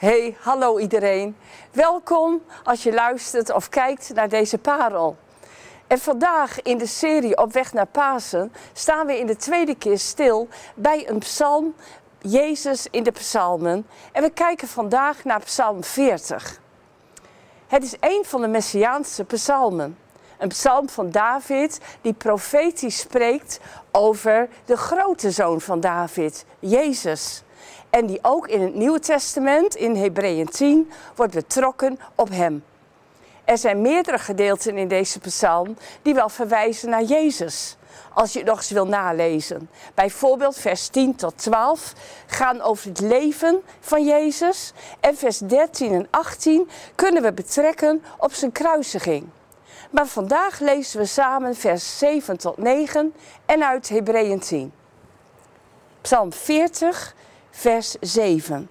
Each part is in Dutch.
Hey, hallo iedereen. Welkom als je luistert of kijkt naar deze parel. En vandaag in de serie Op weg naar Pasen staan we in de tweede keer stil bij een psalm, Jezus in de psalmen. En we kijken vandaag naar psalm 40. Het is een van de Messiaanse psalmen. Een psalm van David die profetisch spreekt over de grote zoon van David, Jezus. En die ook in het Nieuwe Testament, in Hebreeën 10, wordt betrokken op hem. Er zijn meerdere gedeelten in deze psalm die wel verwijzen naar Jezus. Als je het nog eens wil nalezen. Bijvoorbeeld vers 10 tot 12 gaan over het leven van Jezus. En vers 13 en 18 kunnen we betrekken op zijn kruisiging. Maar vandaag lezen we samen vers 7 tot 9 en uit Hebreeën 10. Psalm 40, vers 7.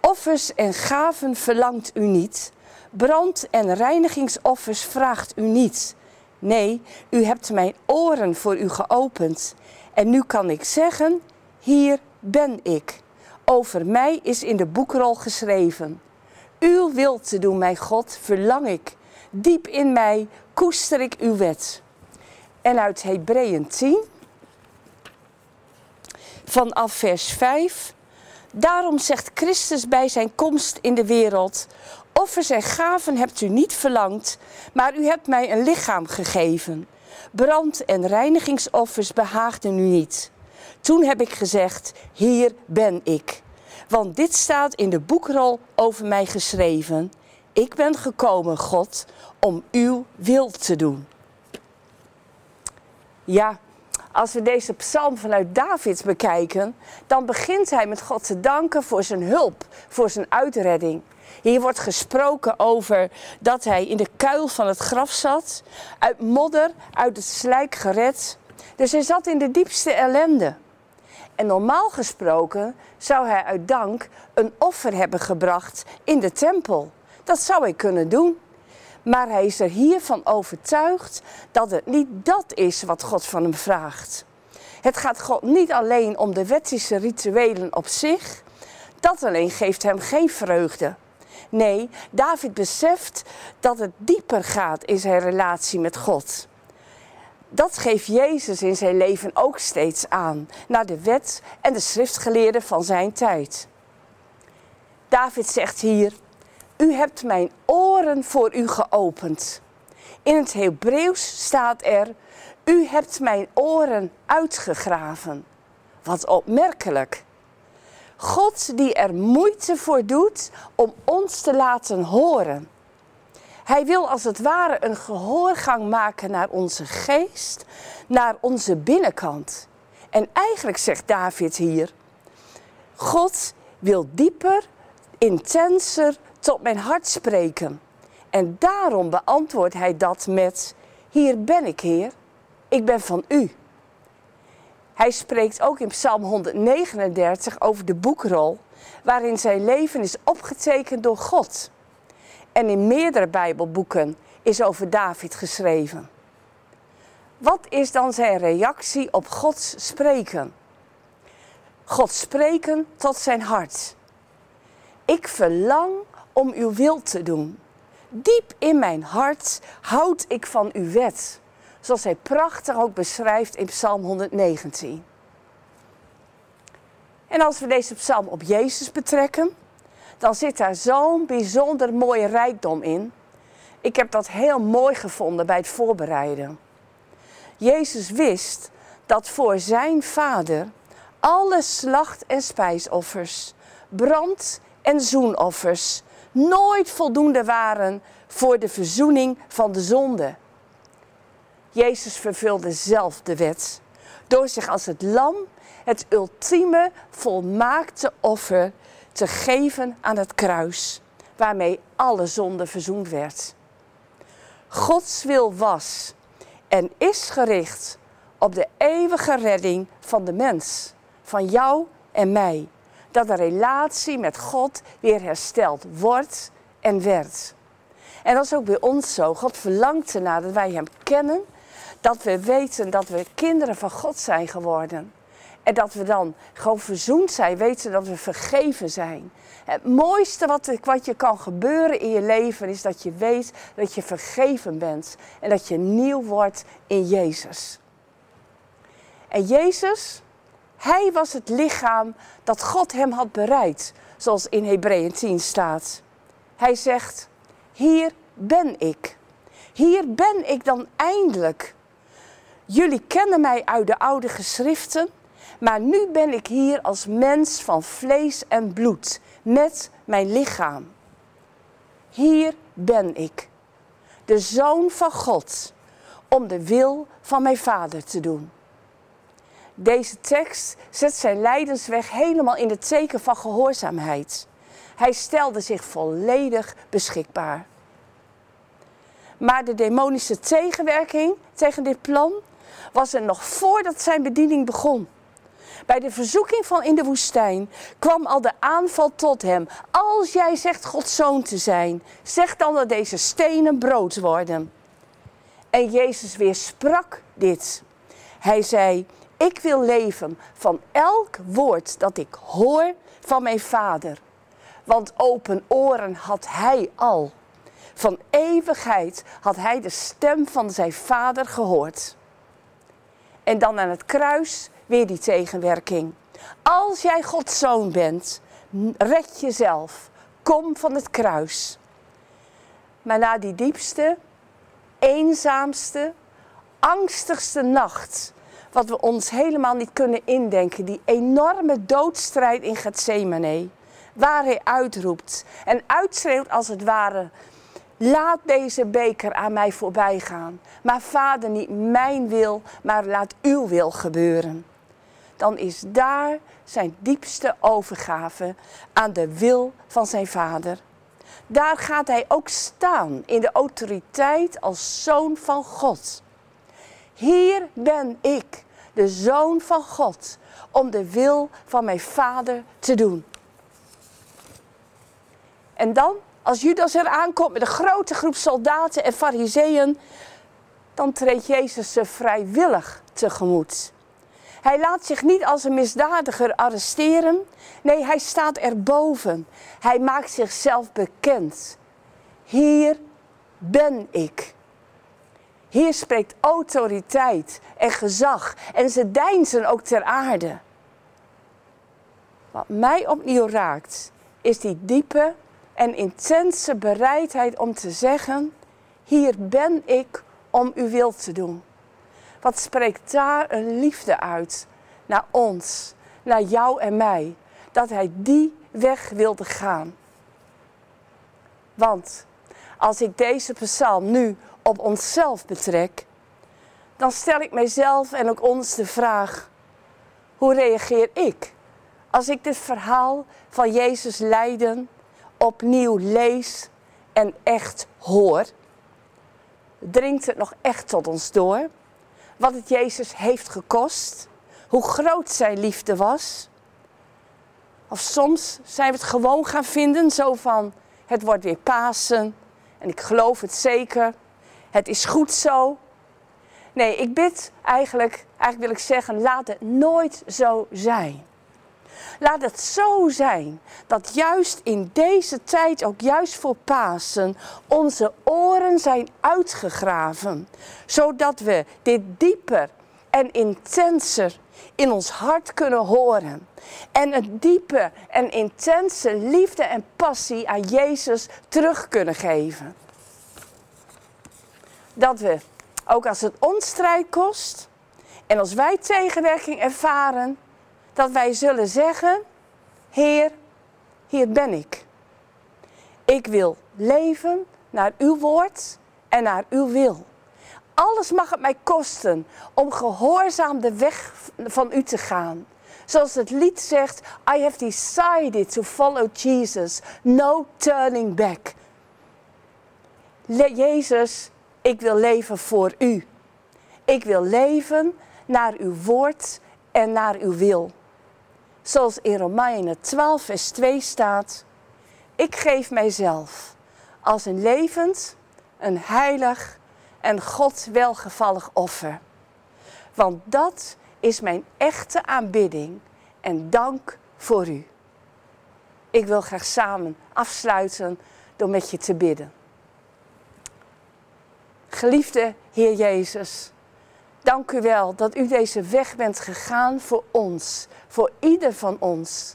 Offers en gaven verlangt u niet, brand- en reinigingsoffers vraagt u niet. Nee, u hebt mijn oren voor u geopend. En nu kan ik zeggen, hier ben ik. Over mij is in de boekrol geschreven. Uw wil te doen, mijn God, verlang ik. Diep in mij koester ik uw wet. En uit Hebreeën 10, vanaf vers 5. Daarom zegt Christus bij zijn komst in de wereld: Offers en gaven hebt u niet verlangd, maar u hebt mij een lichaam gegeven. Brand- en reinigingsoffers behaagden u niet. Toen heb ik gezegd: Hier ben ik. Want dit staat in de boekrol over mij geschreven. Ik ben gekomen, God, om uw wil te doen. Ja, als we deze psalm vanuit David bekijken, dan begint hij met God te danken voor zijn hulp, voor zijn uitredding. Hier wordt gesproken over dat hij in de kuil van het graf zat, uit modder, uit het slijk gered. Dus hij zat in de diepste ellende. En normaal gesproken zou hij uit dank een offer hebben gebracht in de tempel. Dat zou hij kunnen doen. Maar hij is er hiervan overtuigd dat het niet dat is wat God van hem vraagt. Het gaat God niet alleen om de wettische rituelen op zich. Dat alleen geeft hem geen vreugde. Nee, David beseft dat het dieper gaat in zijn relatie met God. Dat geeft Jezus in zijn leven ook steeds aan, naar de wet en de schriftgeleerden van zijn tijd. David zegt hier: U hebt mijn oren voor u geopend. In het Hebreeuws staat er: U hebt mijn oren uitgegraven. Wat opmerkelijk. God die er moeite voor doet om ons te laten horen. Hij wil als het ware een gehoorgang maken naar onze geest, naar onze binnenkant. En eigenlijk zegt David hier: God wil dieper, intenser tot mijn hart spreken. En daarom beantwoordt hij dat met: Hier ben ik, Heer, ik ben van u. Hij spreekt ook in Psalm 139 over de boekrol, waarin zijn leven is opgetekend door God. En in meerdere Bijbelboeken is over David geschreven. Wat is dan zijn reactie op Gods spreken? God spreken tot zijn hart. Ik verlang om uw wil te doen. Diep in mijn hart houd ik van uw wet. Zoals hij prachtig ook beschrijft in Psalm 119. En als we deze psalm op Jezus betrekken, dan zit daar zo'n bijzonder mooie rijkdom in. Ik heb dat heel mooi gevonden bij het voorbereiden. Jezus wist dat voor zijn vader alle slacht- en spijsoffers, brand- en zoenoffers nooit voldoende waren voor de verzoening van de zonde. Jezus vervulde zelf de wet door zich als het lam, het ultieme volmaakte offer, te geven aan het kruis, waarmee alle zonde verzoend werd. Gods wil was en is gericht op de eeuwige redding van de mens, van jou en mij. Dat de relatie met God weer hersteld wordt en werd. En dat is ook bij ons zo. God verlangt ernaar dat wij Hem kennen, dat we weten dat we kinderen van God zijn geworden. En dat we dan gewoon verzoend zijn, weten dat we vergeven zijn. Het mooiste wat, wat je kan gebeuren in je leven is dat je weet dat je vergeven bent. En dat je nieuw wordt in Jezus. En Jezus, hij was het lichaam dat God hem had bereid, zoals in Hebreeën 10 staat. Hij zegt, hier ben ik. Hier ben ik dan eindelijk. Jullie kennen mij uit de oude geschriften, maar nu ben ik hier als mens van vlees en bloed, met mijn lichaam. Hier ben ik, de zoon van God, om de wil van mijn vader te doen. Deze tekst zet zijn lijdensweg helemaal in het teken van gehoorzaamheid. Hij stelde zich volledig beschikbaar. Maar de demonische tegenwerking tegen dit plan was er nog voordat zijn bediening begon. Bij de verzoeking van in de woestijn kwam al de aanval tot hem. Als jij zegt Gods zoon te zijn, zeg dan dat deze stenen brood worden. En Jezus weersprak dit. Hij zei, ik wil leven van elk woord dat ik hoor van mijn vader. Want open oren had hij al. Van eeuwigheid had hij de stem van zijn vader gehoord. En dan aan het kruis weer die tegenwerking. Als jij Gods zoon bent, red jezelf. Kom van het kruis. Maar na die diepste, eenzaamste, angstigste nacht, wat we ons helemaal niet kunnen indenken, die enorme doodstrijd in Gethsemane, waar hij uitroept en uitschreeuwt als het ware, Laat deze beker aan mij voorbij gaan. Maar vader, niet mijn wil, maar laat uw wil gebeuren. Dan is daar zijn diepste overgave aan de wil van zijn vader. Daar gaat hij ook staan in de autoriteit als zoon van God. Hier ben ik, de zoon van God, om de wil van mijn vader te doen. En dan als Judas er aankomt met een grote groep soldaten en fariseeën, dan treedt Jezus ze vrijwillig tegemoet. Hij laat zich niet als een misdadiger arresteren. Nee, hij staat erboven. Hij maakt zichzelf bekend. Hier ben ik. Hier spreekt autoriteit en gezag en ze deinzen ook ter aarde. Wat mij opnieuw raakt, is die diepe en intense bereidheid om te zeggen: Hier ben ik om uw wil te doen. Wat spreekt daar een liefde uit naar ons, naar jou en mij, dat hij die weg wilde gaan. Want als ik deze psalm nu op onszelf betrek, dan stel ik mijzelf en ook ons de vraag: hoe reageer ik als ik dit verhaal van Jezus lijden opnieuw lees en echt hoor, dringt het nog echt tot ons door. Wat het Jezus heeft gekost, hoe groot zijn liefde was. Of soms zijn we het gewoon gaan vinden, zo van het wordt weer Pasen en ik geloof het zeker, het is goed zo. Nee, ik bid eigenlijk, eigenlijk wil ik zeggen, laat het nooit zo zijn. Laat het zo zijn dat juist in deze tijd, ook juist voor Pasen, onze oren zijn uitgegraven. Zodat we dit dieper en intenser in ons hart kunnen horen. En een diepe en intense liefde en passie aan Jezus terug kunnen geven. Dat we, ook als het ons strijd kost en als wij tegenwerking ervaren, dat wij zullen zeggen, Heer, hier ben ik. Ik wil leven naar uw woord en naar uw wil. Alles mag het mij kosten om gehoorzaam de weg van u te gaan. Zoals het lied zegt, I have decided to follow Jesus, no turning back. Jezus, ik wil leven voor u. Ik wil leven naar uw woord en naar uw wil. Zoals in Romeinen 12, vers 2 staat: Ik geef mijzelf als een levend, een heilig en God welgevallig offer. Want dat is mijn echte aanbidding en dank voor u. Ik wil graag samen afsluiten door met je te bidden. Geliefde Heer Jezus, dank u wel dat u deze weg bent gegaan voor ons, voor ieder van ons.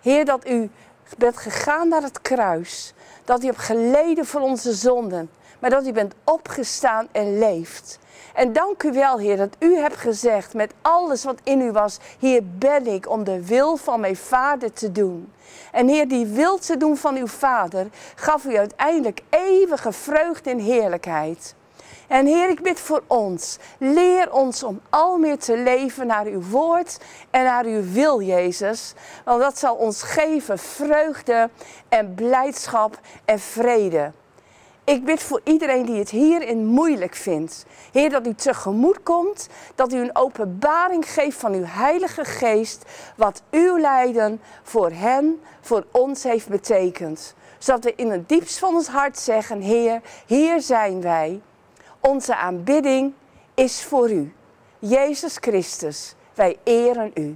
Heer, dat u bent gegaan naar het kruis, dat u hebt geleden voor onze zonden, maar dat u bent opgestaan en leeft. En dank u wel, Heer, dat u hebt gezegd met alles wat in u was, hier ben ik om de wil van mijn Vader te doen. En Heer, die wil te doen van uw Vader, gaf u uiteindelijk eeuwige vreugde en heerlijkheid. En Heer, ik bid voor ons. Leer ons om al meer te leven naar uw woord en naar uw wil, Jezus. Want dat zal ons geven vreugde en blijdschap en vrede. Ik bid voor iedereen die het hierin moeilijk vindt. Heer, dat u tegemoet komt, dat u een openbaring geeft van uw Heilige Geest, wat uw lijden voor hen, voor ons heeft betekend. Zodat we in het diepst van ons hart zeggen, Heer, hier zijn wij. Onze aanbidding is voor u. Jezus Christus, wij eren u.